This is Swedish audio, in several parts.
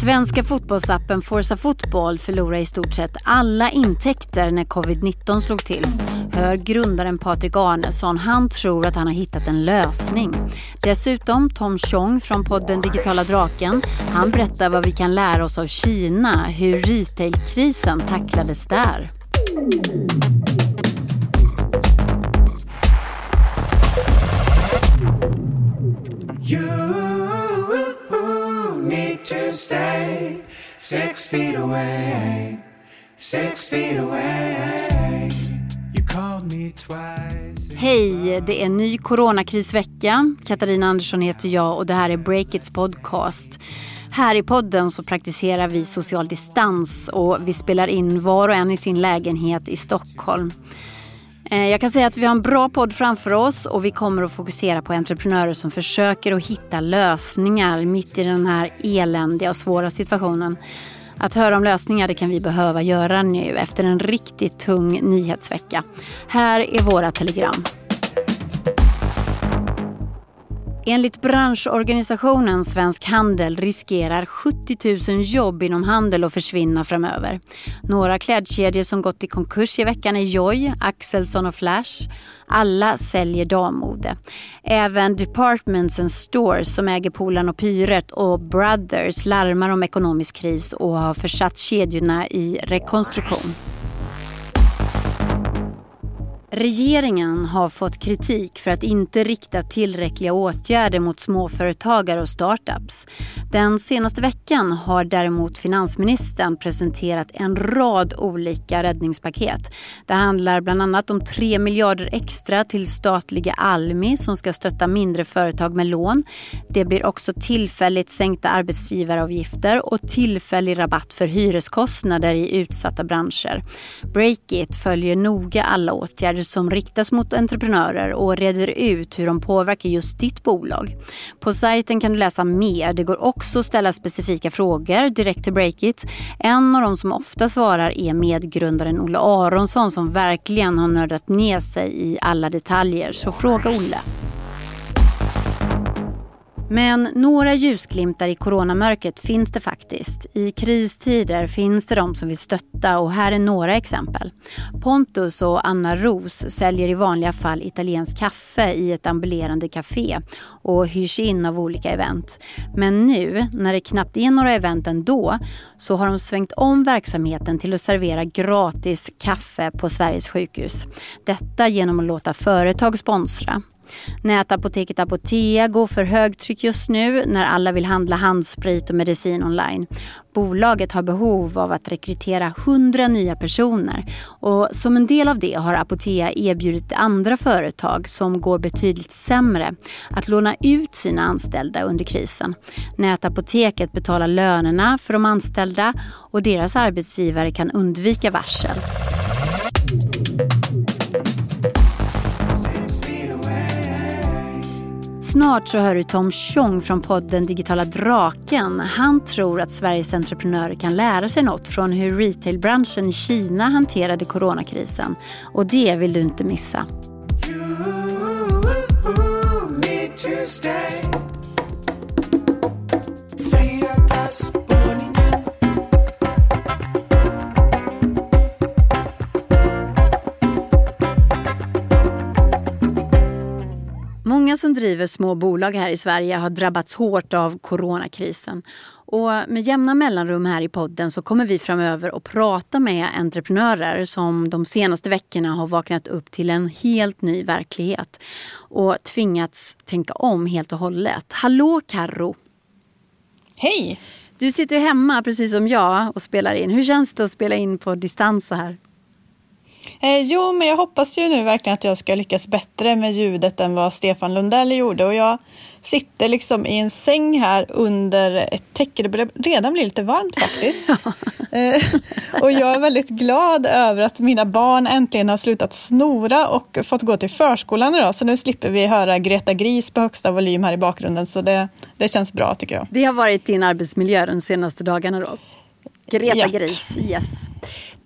Svenska fotbollsappen Forza Fotboll förlorade i stort sett alla intäkter när covid-19 slog till. Hör grundaren Patrik Arnesson. Han tror att han har hittat en lösning. Dessutom Tom Chong från podden Digitala Draken. Han berättar vad vi kan lära oss av Kina, hur retailkrisen tacklades där. To stay six feet away, six feet away. You called me twice. Hej, det är ny coronakrisvecka. Katarina Andersson heter jag och det här är Breakits podcast. Här i podden så praktiserar vi social distans och vi spelar in var och en i sin lägenhet i Stockholm. Eh, jag kan säga att vi har en bra podd framför oss och vi kommer att fokusera på entreprenörer som försöker att hitta lösningar mitt i den här eländiga och svåra situationen. Att höra om lösningar det kan vi behöva göra nu efter en riktigt tung nyhetsvecka. Här är våra telegram. Enligt branschorganisationen Svensk Handel riskerar 70 000 jobb inom handel att försvinna framöver. Några klädkedjor som gått i konkurs i veckan är Joy, Axelsson och Flash. Alla säljer dammode. Även Departments and Stores som äger Polan och Pyret och Brothers larmar om ekonomisk kris och har försatt kedjorna i rekonstruktion. Regeringen har fått kritik för att inte rikta tillräckliga åtgärder mot småföretagare och startups. Den senaste veckan har däremot finansministern presenterat en rad olika räddningspaket. Det handlar bland annat om 3 miljarder extra till statliga Almi som ska stötta mindre företag med lån. Det blir också tillfälligt sänkta arbetsgivaravgifter och tillfällig rabatt för hyreskostnader i utsatta branscher. Breakit följer noga alla åtgärder åtgärder som riktas mot entreprenörer och reder ut hur de påverkar just ditt bolag. På sajten kan du läsa mer. Det går också att ställa specifika frågor direkt till Breakit. En av de som ofta svarar är medgrundaren Olle Aronsson som verkligen har nördat ner sig i alla detaljer. Så fråga Olle. Men några ljusglimtar i coronamörkret finns det faktiskt. I kristider finns det de som vill stötta och här är några exempel. Pontus och Anna Ros säljer i vanliga fall italiensk kaffe i ett ambulerande café och hyrs in av olika event. Men nu, när det knappt är några event ändå, så har de svängt om verksamheten till att servera gratis kaffe på Sveriges sjukhus. Detta genom att låta företag sponsra. Nätapoteket Apotea går för högtryck just nu när alla vill handla handsprit och medicin online. Bolaget har behov av att rekrytera 100 nya personer och som en del av det har Apotea erbjudit andra företag som går betydligt sämre att låna ut sina anställda under krisen. Nätapoteket betalar lönerna för de anställda och deras arbetsgivare kan undvika varsel. Snart så hör du Tom Tjong från podden Digitala Draken. Han tror att Sveriges entreprenörer kan lära sig något från hur retailbranschen i Kina hanterade coronakrisen. Och det vill du inte missa. Många som driver små bolag här i Sverige har drabbats hårt av coronakrisen. Och med jämna mellanrum här i podden så kommer vi framöver att prata med entreprenörer som de senaste veckorna har vaknat upp till en helt ny verklighet och tvingats tänka om helt och hållet. Hallå Karro! Hej! Du sitter hemma precis som jag och spelar in. Hur känns det att spela in på distans så här? Eh, jo, men jag hoppas ju nu verkligen att jag ska lyckas bättre med ljudet än vad Stefan Lundell gjorde. Och jag sitter liksom i en säng här under ett täcke. Det börjar redan bli lite varmt faktiskt. eh, och jag är väldigt glad över att mina barn äntligen har slutat snora och fått gå till förskolan idag. Så nu slipper vi höra Greta Gris på högsta volym här i bakgrunden. Så det, det känns bra tycker jag. Det har varit din arbetsmiljö de senaste dagarna då? Greta Japp. Gris, yes.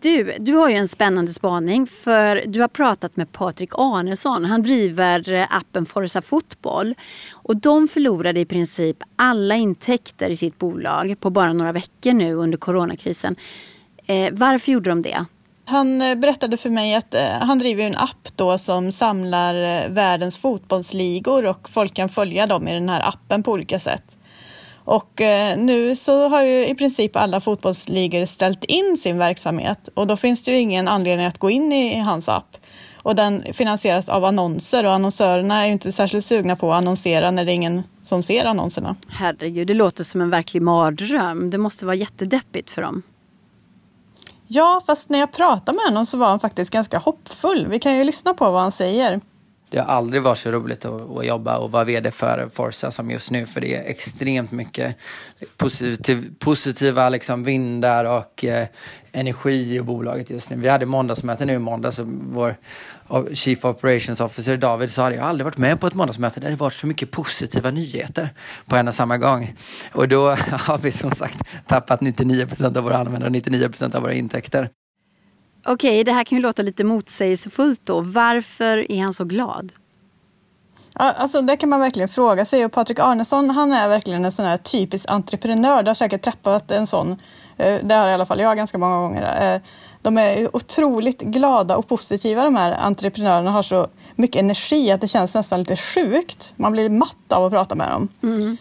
Du, du har ju en spännande spaning för du har pratat med Patrik Arnesson. Han driver eh, appen Forza Fotboll. Och de förlorade i princip alla intäkter i sitt bolag på bara några veckor nu under coronakrisen. Eh, varför gjorde de det? Han eh, berättade för mig att eh, han driver en app då som samlar världens fotbollsligor och folk kan följa dem i den här appen på olika sätt. Och eh, nu så har ju i princip alla fotbollsligor ställt in sin verksamhet och då finns det ju ingen anledning att gå in i hans app. Och den finansieras av annonser och annonsörerna är ju inte särskilt sugna på att annonsera när det är ingen som ser annonserna. Herregud, det låter som en verklig mardröm. Det måste vara jättedeppigt för dem. Ja, fast när jag pratade med honom så var han faktiskt ganska hoppfull. Vi kan ju lyssna på vad han säger. Det har aldrig varit så roligt att, att jobba och vara vd för Forza som just nu. För det är extremt mycket positiv, positiva liksom vindar och eh, energi i bolaget just nu. Vi hade måndagsmöte nu i måndags och vår Chief Operations Officer David sa att jag aldrig varit med på ett måndagsmöte där det varit så mycket positiva nyheter på en och samma gång. Och då har vi som sagt tappat 99 procent av våra användare och 99 procent av våra intäkter. Okej, det här kan ju låta lite motsägelsefullt då. Varför är han så glad? Ja, alltså det kan man verkligen fråga sig och Patrik Arnesson han är verkligen en sån här typisk entreprenör. Du har säkert träffat en sån. Eh, det har i alla fall jag ganska många gånger. Eh, de är otroligt glada och positiva de här entreprenörerna har så mycket energi att det känns nästan lite sjukt. Man blir matt av att prata med dem. Mm.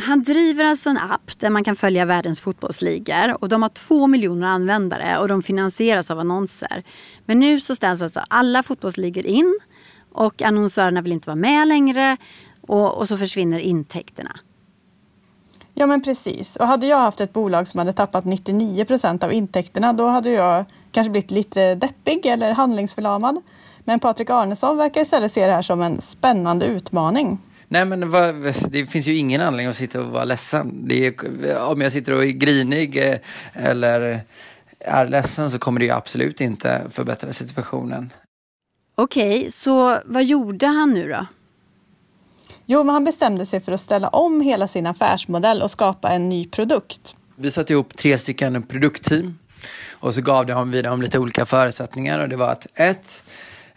Han driver alltså en app där man kan följa världens fotbollsligor och de har två miljoner användare och de finansieras av annonser. Men nu så ställs alltså alla fotbollsligor in och annonsörerna vill inte vara med längre och, och så försvinner intäkterna. Ja men precis. Och hade jag haft ett bolag som hade tappat 99 procent av intäkterna då hade jag kanske blivit lite deppig eller handlingsförlamad. Men Patrik Arnesson verkar istället se det här som en spännande utmaning. Nej men det finns ju ingen anledning att sitta och vara ledsen. Är, om jag sitter och är grinig eh, eller är ledsen så kommer det ju absolut inte förbättra situationen. Okej, så vad gjorde han nu då? Jo, men han bestämde sig för att ställa om hela sin affärsmodell och skapa en ny produkt. Vi satte ihop tre stycken produktteam och så gav vi dem lite olika förutsättningar och det var att ett,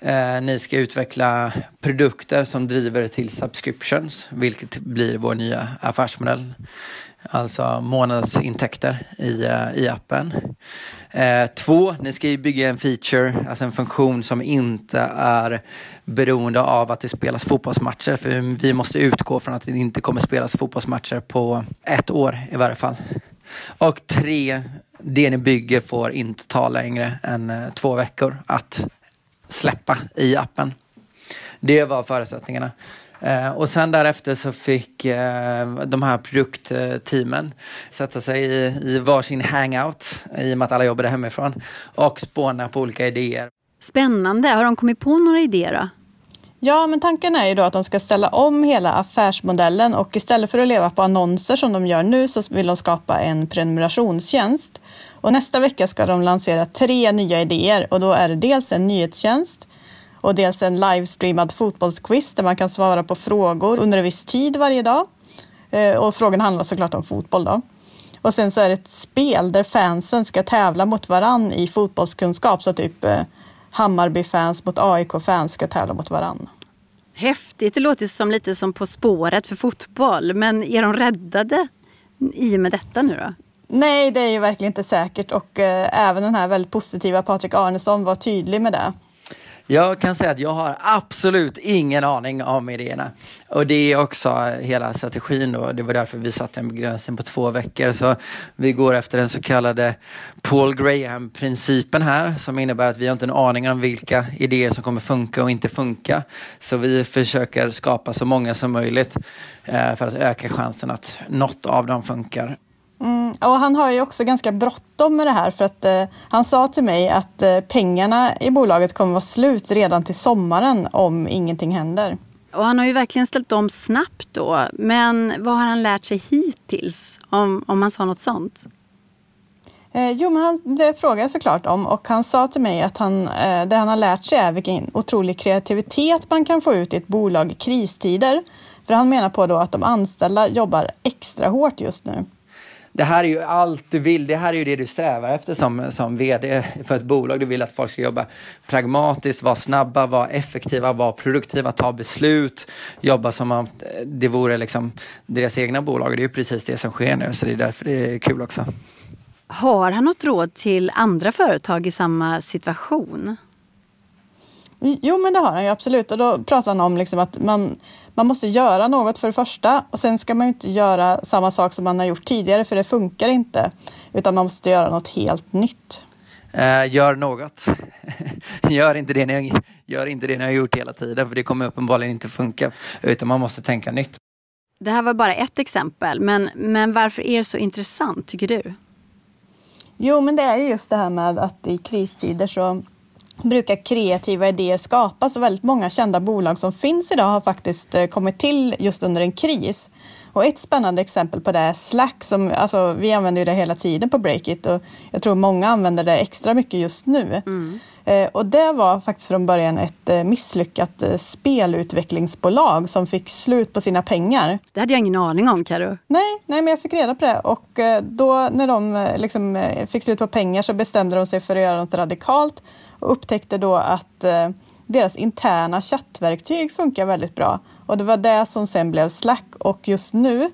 Eh, ni ska utveckla produkter som driver till subscriptions, vilket blir vår nya affärsmodell. Alltså månadsintäkter i, uh, i appen. Eh, två, ni ska ju bygga en feature, alltså en funktion som inte är beroende av att det spelas fotbollsmatcher. För vi måste utgå från att det inte kommer spelas fotbollsmatcher på ett år i varje fall. Och tre, det ni bygger får inte ta längre än uh, två veckor att släppa i appen. Det var förutsättningarna. Eh, och sen därefter så fick eh, de här produktteamen sätta sig i, i varsin hangout i och med att alla jobbade hemifrån och spåna på olika idéer. Spännande. Har de kommit på några idéer då? Ja, men tanken är ju då att de ska ställa om hela affärsmodellen och istället för att leva på annonser som de gör nu så vill de skapa en prenumerationstjänst. Och nästa vecka ska de lansera tre nya idéer och då är det dels en nyhetstjänst och dels en livestreamad fotbollsquiz där man kan svara på frågor under en viss tid varje dag. Eh, och frågan handlar såklart om fotboll då. Och sen så är det ett spel där fansen ska tävla mot varann i fotbollskunskap, så typ eh, Hammarby-fans mot AIK-fans ska tävla mot varann. Häftigt, det låter som lite som På spåret för fotboll. Men är de räddade i och med detta nu då? Nej, det är ju verkligen inte säkert och eh, även den här väldigt positiva Patrik Arnesson var tydlig med det. Jag kan säga att jag har absolut ingen aning om idéerna. Och det är också hela strategin då. Det var därför vi satte en begränsning på två veckor. Så vi går efter den så kallade Paul Graham-principen här som innebär att vi har inte en aning om vilka idéer som kommer funka och inte funka. Så vi försöker skapa så många som möjligt eh, för att öka chansen att något av dem funkar. Mm, och han har ju också ganska bråttom med det här för att eh, han sa till mig att eh, pengarna i bolaget kommer vara slut redan till sommaren om ingenting händer. Och han har ju verkligen ställt om snabbt då. Men vad har han lärt sig hittills? Om, om han sa något sånt? Eh, jo, men han, det frågade jag såklart om och han sa till mig att han, eh, det han har lärt sig är vilken otrolig kreativitet man kan få ut i ett bolag i kristider. För han menar på då att de anställda jobbar extra hårt just nu. Det här är ju allt du vill. Det här är ju det du strävar efter som, som vd för ett bolag. Du vill att folk ska jobba pragmatiskt, vara snabba, vara effektiva, vara produktiva, ta beslut, jobba som om det vore liksom deras egna bolag. Det är ju precis det som sker nu, så det är därför det är kul också. Har han något råd till andra företag i samma situation? Jo, men det har han ju absolut. Och då pratar han om liksom att man, man måste göra något för det första och sen ska man inte göra samma sak som man har gjort tidigare för det funkar inte. Utan man måste göra något helt nytt. Uh, gör något. gör, inte det ni, gör inte det ni har gjort hela tiden för det kommer uppenbarligen inte funka. Utan man måste tänka nytt. Det här var bara ett exempel, men, men varför är det så intressant tycker du? Jo, men det är just det här med att i kristider så brukar kreativa idéer skapas och väldigt många kända bolag som finns idag har faktiskt eh, kommit till just under en kris. Och ett spännande exempel på det är Slack. Som, alltså, vi använder det hela tiden på Breakit och jag tror många använder det extra mycket just nu. Mm. Eh, och det var faktiskt från början ett eh, misslyckat eh, spelutvecklingsbolag som fick slut på sina pengar. Det hade jag ingen aning om, Karo. Nej, nej, men jag fick reda på det. Och eh, då när de eh, liksom, eh, fick slut på pengar så bestämde de sig för att göra något radikalt och upptäckte då att deras interna chattverktyg funkar väldigt bra. Och det var det som sen blev Slack och just nu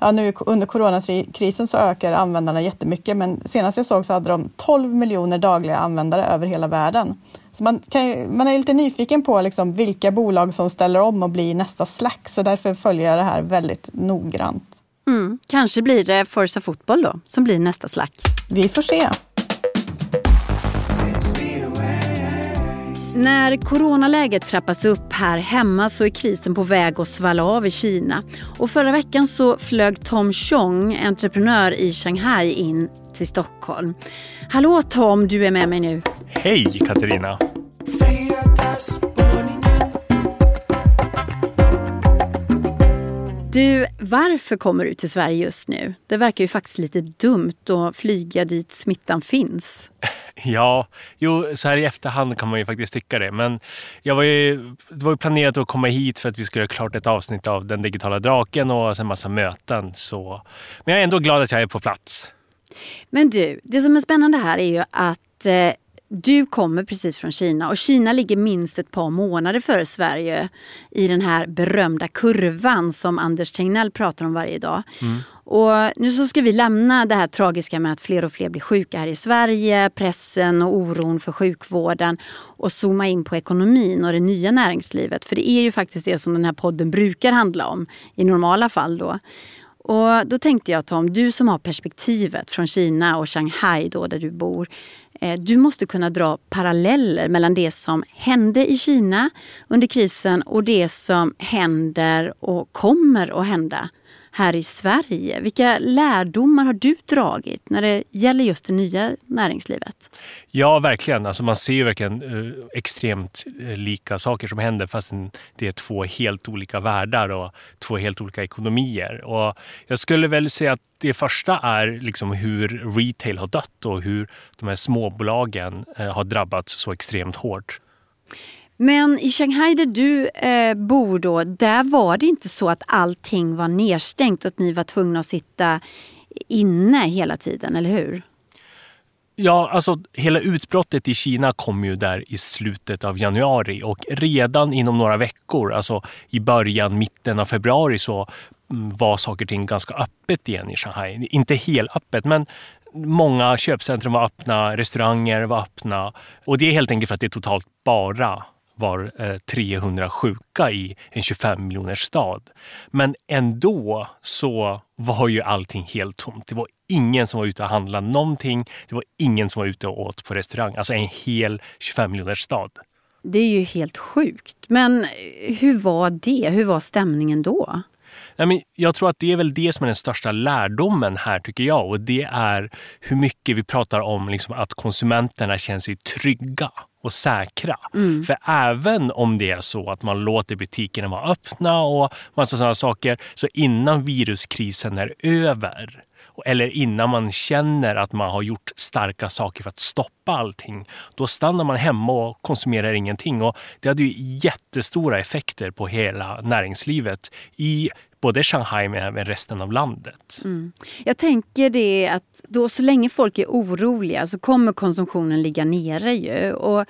Ja, nu under coronakrisen så ökar användarna jättemycket men senast jag såg så hade de 12 miljoner dagliga användare över hela världen. Så man, kan, man är lite nyfiken på liksom vilka bolag som ställer om och blir nästa Slack så därför följer jag det här väldigt noggrant. Mm, kanske blir det Forza Fotboll då som blir nästa Slack. Vi får se. När coronaläget trappas upp här hemma så är krisen på väg att svalla av i Kina. Och förra veckan så flög Tom Chong, entreprenör i Shanghai, in till Stockholm. Hallå Tom, du är med mig nu. Hej Katarina! Du, varför kommer du till Sverige just nu? Det verkar ju faktiskt lite dumt att flyga dit smittan finns. Ja, jo, så här i efterhand kan man ju faktiskt tycka det. Men jag var ju, det var ju planerat att komma hit för att vi skulle göra klart ett avsnitt av Den digitala draken och en massa möten. Så. Men jag är ändå glad att jag är på plats. Men du, det som är spännande här är ju att eh, du kommer precis från Kina och Kina ligger minst ett par månader före Sverige i den här berömda kurvan som Anders Tegnell pratar om varje dag. Mm. Och nu så ska vi lämna det här tragiska med att fler och fler blir sjuka här i Sverige, pressen och oron för sjukvården och zooma in på ekonomin och det nya näringslivet. För det är ju faktiskt det som den här podden brukar handla om i normala fall då. Och då tänkte jag Tom, du som har perspektivet från Kina och Shanghai då där du bor. Eh, du måste kunna dra paralleller mellan det som hände i Kina under krisen och det som händer och kommer att hända här i Sverige. Vilka lärdomar har du dragit när det gäller just det nya näringslivet? Ja, verkligen. Alltså man ser ju verkligen eh, extremt eh, lika saker som händer fast det är två helt olika världar och två helt olika ekonomier. Och jag skulle väl säga att det första är liksom hur retail har dött och hur de här småbolagen eh, har drabbats så extremt hårt. Men i Shanghai där du eh, bor då, där var det inte så att allting var nedstängt och att ni var tvungna att sitta inne hela tiden, eller hur? Ja, alltså hela utbrottet i Kina kom ju där i slutet av januari och redan inom några veckor, alltså i början, mitten av februari så mm, var saker och ting ganska öppet igen i Shanghai. Inte helt öppet, men många köpcentrum var öppna, restauranger var öppna och det är helt enkelt för att det är totalt bara var eh, 300 sjuka i en 25 miljoners stad. Men ändå så var ju allting helt tomt. Det var ingen som var ute och handlade någonting. Det var ingen som var ute och åt på restaurang. Alltså en hel 25 miljoners stad. Det är ju helt sjukt. Men hur var det? Hur var stämningen då? Nej, men jag tror att det är väl det som är den största lärdomen här tycker jag. Och det är hur mycket vi pratar om liksom att konsumenterna känner sig trygga och säkra. Mm. För även om det är så att man låter butikerna vara öppna och massa sådana saker, så innan viruskrisen är över eller innan man känner att man har gjort starka saker för att stoppa allting, då stannar man hemma och konsumerar ingenting. Och det hade ju jättestora effekter på hela näringslivet i både Shanghai men även resten av landet. Mm. Jag tänker det att då så länge folk är oroliga så kommer konsumtionen ligga nere ju. Och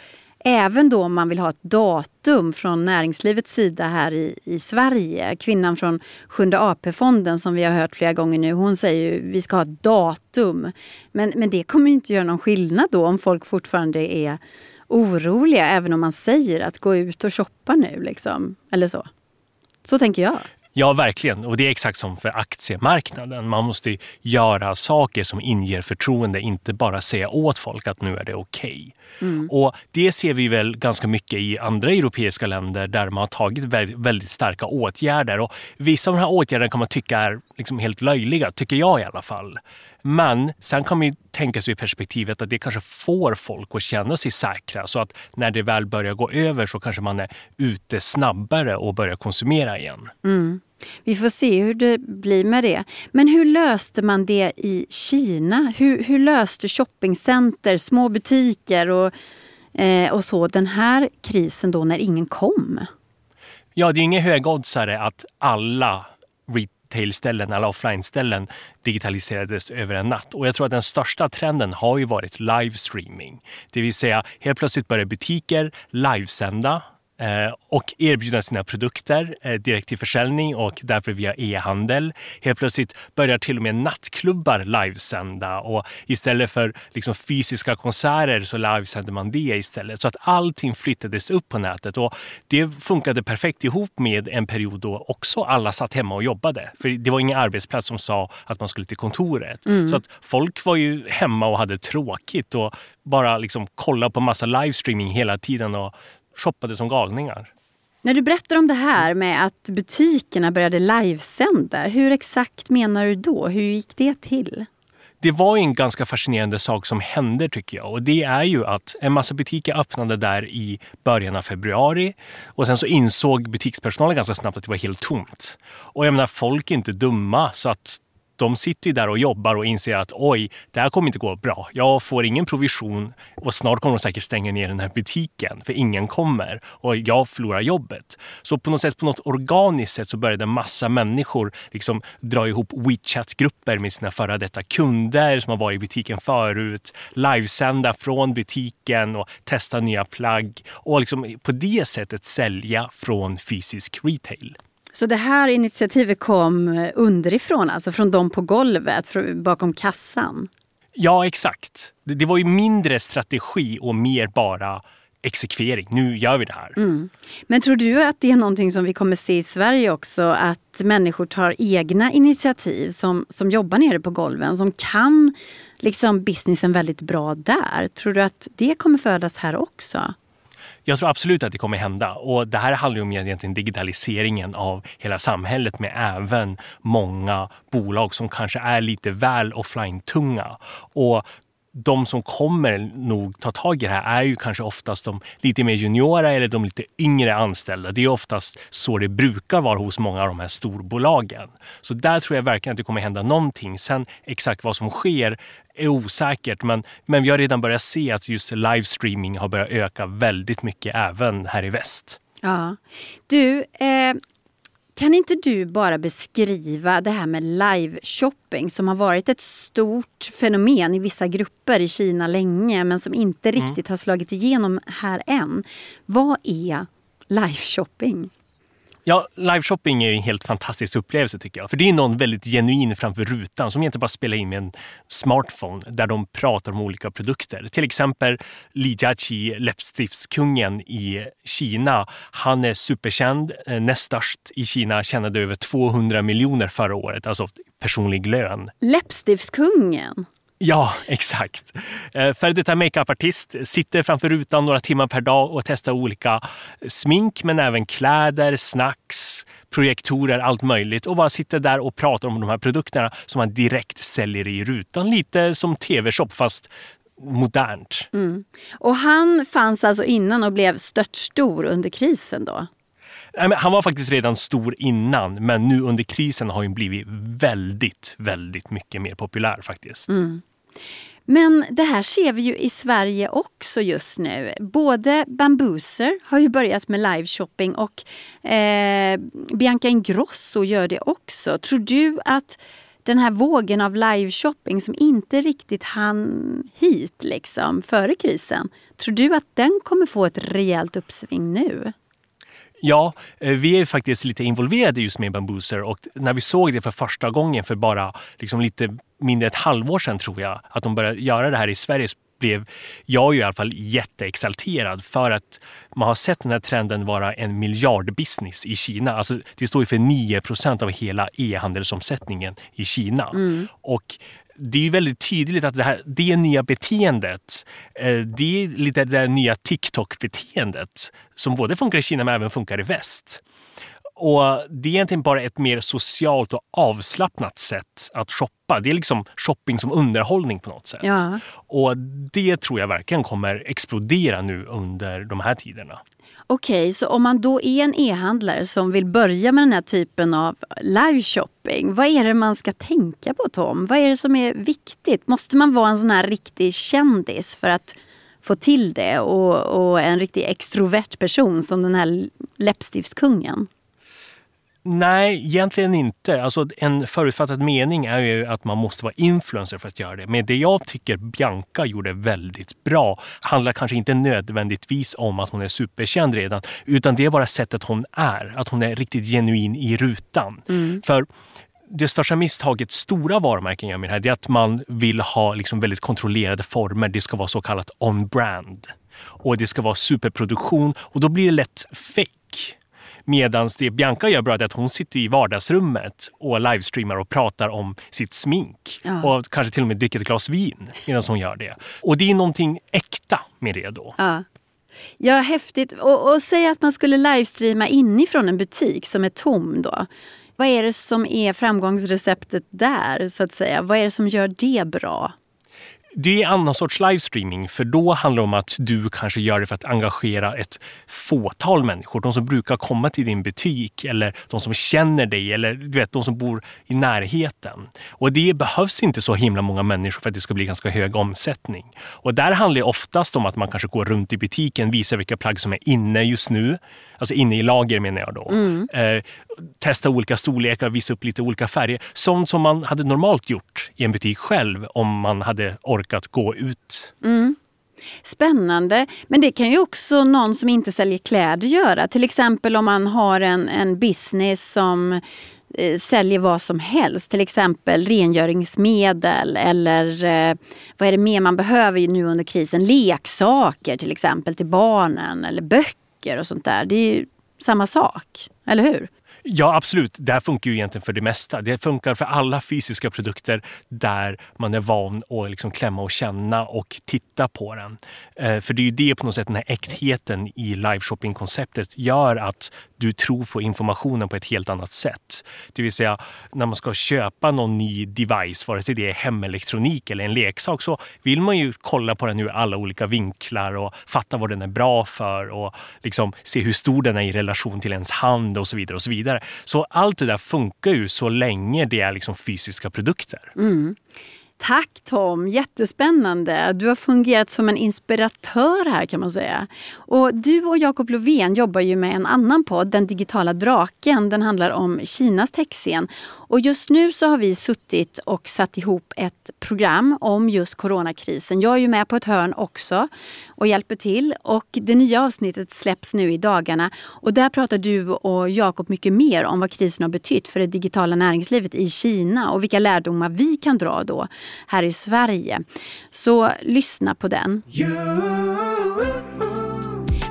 även då om man vill ha ett datum från näringslivets sida här i, i Sverige. Kvinnan från Sjunde AP-fonden som vi har hört flera gånger nu, hon säger ju vi ska ha ett datum. Men, men det kommer inte göra någon skillnad då om folk fortfarande är oroliga även om man säger att gå ut och shoppa nu. Liksom. Eller så. Så tänker jag. Ja, verkligen. Och det är exakt som för aktiemarknaden. Man måste göra saker som inger förtroende, inte bara säga åt folk att nu är det okej. Okay. Mm. Och det ser vi väl ganska mycket i andra europeiska länder där man har tagit väldigt starka åtgärder. Och vissa av de här åtgärderna kan man tycka är liksom helt löjliga, tycker jag i alla fall. Men sen kan man tänka sig i perspektivet att det kanske får folk att känna sig säkra så att när det väl börjar gå över så kanske man är ute snabbare och börjar konsumera igen. Mm. Vi får se hur det blir med det. Men hur löste man det i Kina? Hur, hur löste shoppingcenter, små butiker och, eh, och så den här krisen då när ingen kom? Ja, det är ingen högoddsare att alla retailställen eller offline-ställen digitaliserades över en natt. Och jag tror att den största trenden har ju varit livestreaming. Det vill säga helt plötsligt börjar butiker livesända och erbjuda sina produkter eh, direkt till försäljning och därför via e-handel. Helt plötsligt börjar till och med nattklubbar livesända och istället för liksom fysiska konserter så livesänder man det istället. Så att allting flyttades upp på nätet och det funkade perfekt ihop med en period då också alla satt hemma och jobbade. För det var ingen arbetsplats som sa att man skulle till kontoret. Mm. Så att folk var ju hemma och hade tråkigt och bara liksom kolla på massa livestreaming hela tiden och shoppade som galningar. När du berättar om det här med att butikerna började livesända, hur exakt menar du då? Hur gick det till? Det var en ganska fascinerande sak som hände tycker jag och det är ju att en massa butiker öppnade där i början av februari och sen så insåg butikspersonalen ganska snabbt att det var helt tomt. Och jag menar, folk är inte dumma så att de sitter ju där och jobbar och inser att oj, det här kommer inte gå bra. Jag får ingen provision och snart kommer de säkert stänga ner den här butiken för ingen kommer och jag förlorar jobbet. Så på något sätt, på något organiskt sätt så började en massa människor liksom dra ihop WeChat-grupper med sina före detta kunder som har varit i butiken förut, livesända från butiken och testa nya plagg och liksom på det sättet sälja från fysisk retail. Så det här initiativet kom underifrån, alltså från dem på golvet, bakom kassan? Ja, exakt. Det var ju mindre strategi och mer bara exekvering. Nu gör vi det här. Mm. Men tror du att det är någonting som vi kommer se i Sverige också? Att människor tar egna initiativ som, som jobbar nere på golven, som kan liksom businessen väldigt bra där. Tror du att det kommer födas här också? Jag tror absolut att det kommer hända och det här handlar om egentligen digitaliseringen av hela samhället med även många bolag som kanske är lite väl offline-tunga. Och de som kommer nog ta tag i det här är ju kanske oftast de lite mer juniora eller de lite yngre anställda. Det är oftast så det brukar vara hos många av de här storbolagen. Så där tror jag verkligen att det kommer hända någonting. Sen exakt vad som sker är osäkert men, men vi har redan börjat se att just livestreaming har börjat öka väldigt mycket även här i väst. Ja. Du, eh, kan inte du bara beskriva det här med live-shopping som har varit ett stort fenomen i vissa grupper i Kina länge men som inte mm. riktigt mm. har slagit igenom här än. Vad är live-shopping? Ja, liveshopping är en helt fantastisk upplevelse tycker jag. För det är någon väldigt genuin framför rutan som egentligen bara spelar in med en smartphone där de pratar om olika produkter. Till exempel Li Jiaqi, läppstiftskungen i Kina. Han är superkänd, eh, näst störst i Kina, tjänade över 200 miljoner förra året, alltså personlig lön. Läppstiftskungen? Ja, exakt. Eh, Före detta makeupartist sitter framför rutan några timmar per dag och testar olika smink men även kläder, snacks, projektorer, allt möjligt och bara sitter där och pratar om de här produkterna som man direkt säljer i rutan. Lite som tv-shop fast modernt. Mm. Och han fanns alltså innan och blev stört stor under krisen då? Han var faktiskt redan stor innan men nu under krisen har han blivit väldigt, väldigt mycket mer populär faktiskt. Mm. Men det här ser vi ju i Sverige också just nu. Både Bambooser har ju börjat med liveshopping och eh, Bianca Ingrosso gör det också. Tror du att den här vågen av liveshopping som inte riktigt hann hit liksom före krisen. Tror du att den kommer få ett rejält uppsving nu? Ja, eh, vi är faktiskt lite involverade just med Bambooser och när vi såg det för första gången för bara liksom lite mindre ett halvår sedan tror jag, att de började göra det här i Sverige blev jag i alla fall jätteexalterad för att man har sett den här trenden vara en miljardbusiness i Kina. Alltså, det står ju för 9 procent av hela e-handelsomsättningen i Kina. Mm. Och det är väldigt tydligt att det, här, det nya beteendet, eh, det är lite det nya TikTok-beteendet som både funkar i Kina men även funkar i väst. Och Det är egentligen bara ett mer socialt och avslappnat sätt att shoppa. Det är liksom shopping som underhållning på något sätt. Ja. Och Det tror jag verkligen kommer explodera nu under de här tiderna. Okej, okay, så om man då är en e-handlare som vill börja med den här typen av live-shopping. Vad är det man ska tänka på Tom? Vad är det som är viktigt? Måste man vara en sån här riktig kändis för att få till det och, och en riktig extrovert person som den här läppstiftskungen? Nej, egentligen inte. Alltså, en förutfattad mening är ju att man måste vara influencer för att göra det. Men det jag tycker Bianca gjorde väldigt bra handlar kanske inte nödvändigtvis om att hon är superkänd redan, utan det är bara sättet hon är. Att hon är riktigt genuin i rutan. Mm. För det största misstaget stora varumärken gör med det här är att man vill ha liksom väldigt kontrollerade former. Det ska vara så kallat on-brand. Och det ska vara superproduktion och då blir det lätt fake. Medan det Bianca gör bra är att hon sitter i vardagsrummet och livestreamar och pratar om sitt smink. Ja. Och kanske till och med dricker ett glas vin medan hon gör det. Och det är någonting äkta med det då. Ja. Ja, häftigt. Och, och säg att man skulle livestreama inifrån en butik som är tom då. Vad är det som är framgångsreceptet där, så att säga? Vad är det som gör det bra? Det är en annan sorts livestreaming för då handlar det om att du kanske gör det för att engagera ett fåtal människor. De som brukar komma till din butik eller de som känner dig eller du vet, de som bor i närheten. Och det behövs inte så himla många människor för att det ska bli ganska hög omsättning. Och där handlar det oftast om att man kanske går runt i butiken, visar vilka plagg som är inne just nu. Alltså inne i lager menar jag då. Mm. Eh, testa olika storlekar, visa upp lite olika färger. Sånt som man hade normalt gjort i en butik själv om man hade orkat gå ut. Mm. Spännande. Men det kan ju också någon som inte säljer kläder göra. Till exempel om man har en, en business som eh, säljer vad som helst. Till exempel rengöringsmedel eller eh, vad är det mer man behöver nu under krisen? Leksaker till exempel till barnen eller böcker och sånt där. Det är ju samma sak, eller hur? Ja, absolut. Det här funkar ju egentligen för det mesta. Det funkar för alla fysiska produkter där man är van att liksom klämma och känna och titta på den. Eh, för det är ju det på något sätt, den här äktheten i liveshopping-konceptet gör att du tror på informationen på ett helt annat sätt. Det vill säga, när man ska köpa någon ny device, vare sig det är hemelektronik eller en leksak, så vill man ju kolla på den ur alla olika vinklar och fatta vad den är bra för och liksom se hur stor den är i relation till ens hand och så vidare. och Så vidare. Så allt det där funkar ju så länge det är liksom fysiska produkter. Mm. Tack Tom, jättespännande. Du har fungerat som en inspiratör här kan man säga. Och du och Jakob Lovén jobbar ju med en annan podd, Den digitala draken. Den handlar om Kinas techscen. Och just nu så har vi suttit och satt ihop ett program om just coronakrisen. Jag är ju med på ett hörn också och hjälper till. Och det nya avsnittet släpps nu i dagarna. Och där pratar du och Jakob mycket mer om vad krisen har betytt för det digitala näringslivet i Kina och vilka lärdomar vi kan dra då här i Sverige. Så lyssna på den.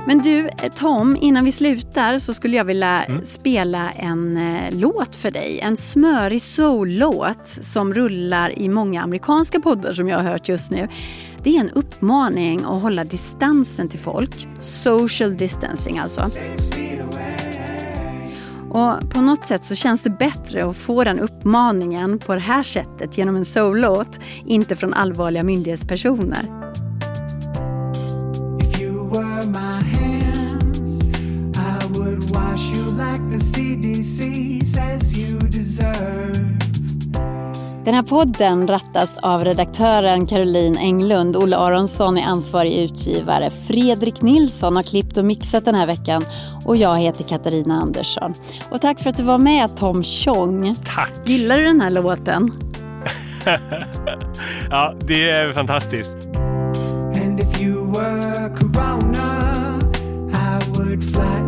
Men du Tom, innan vi slutar så skulle jag vilja mm. spela en eh, låt för dig. En smörig soul-låt som rullar i många amerikanska poddar som jag har hört just nu. Det är en uppmaning att hålla distansen till folk. Social distancing alltså. Och på något sätt så känns det bättre att få den uppmaningen på det här sättet genom en soul-låt, inte från allvarliga myndighetspersoner. Den här podden rattas av redaktören Caroline Englund. Olle Aronsson är ansvarig utgivare. Fredrik Nilsson har klippt och mixat den här veckan. Och jag heter Katarina Andersson. Och tack för att du var med Tom Chong. Tack! Gillar du den här låten? ja, det är fantastiskt. And if you were corona, I would fly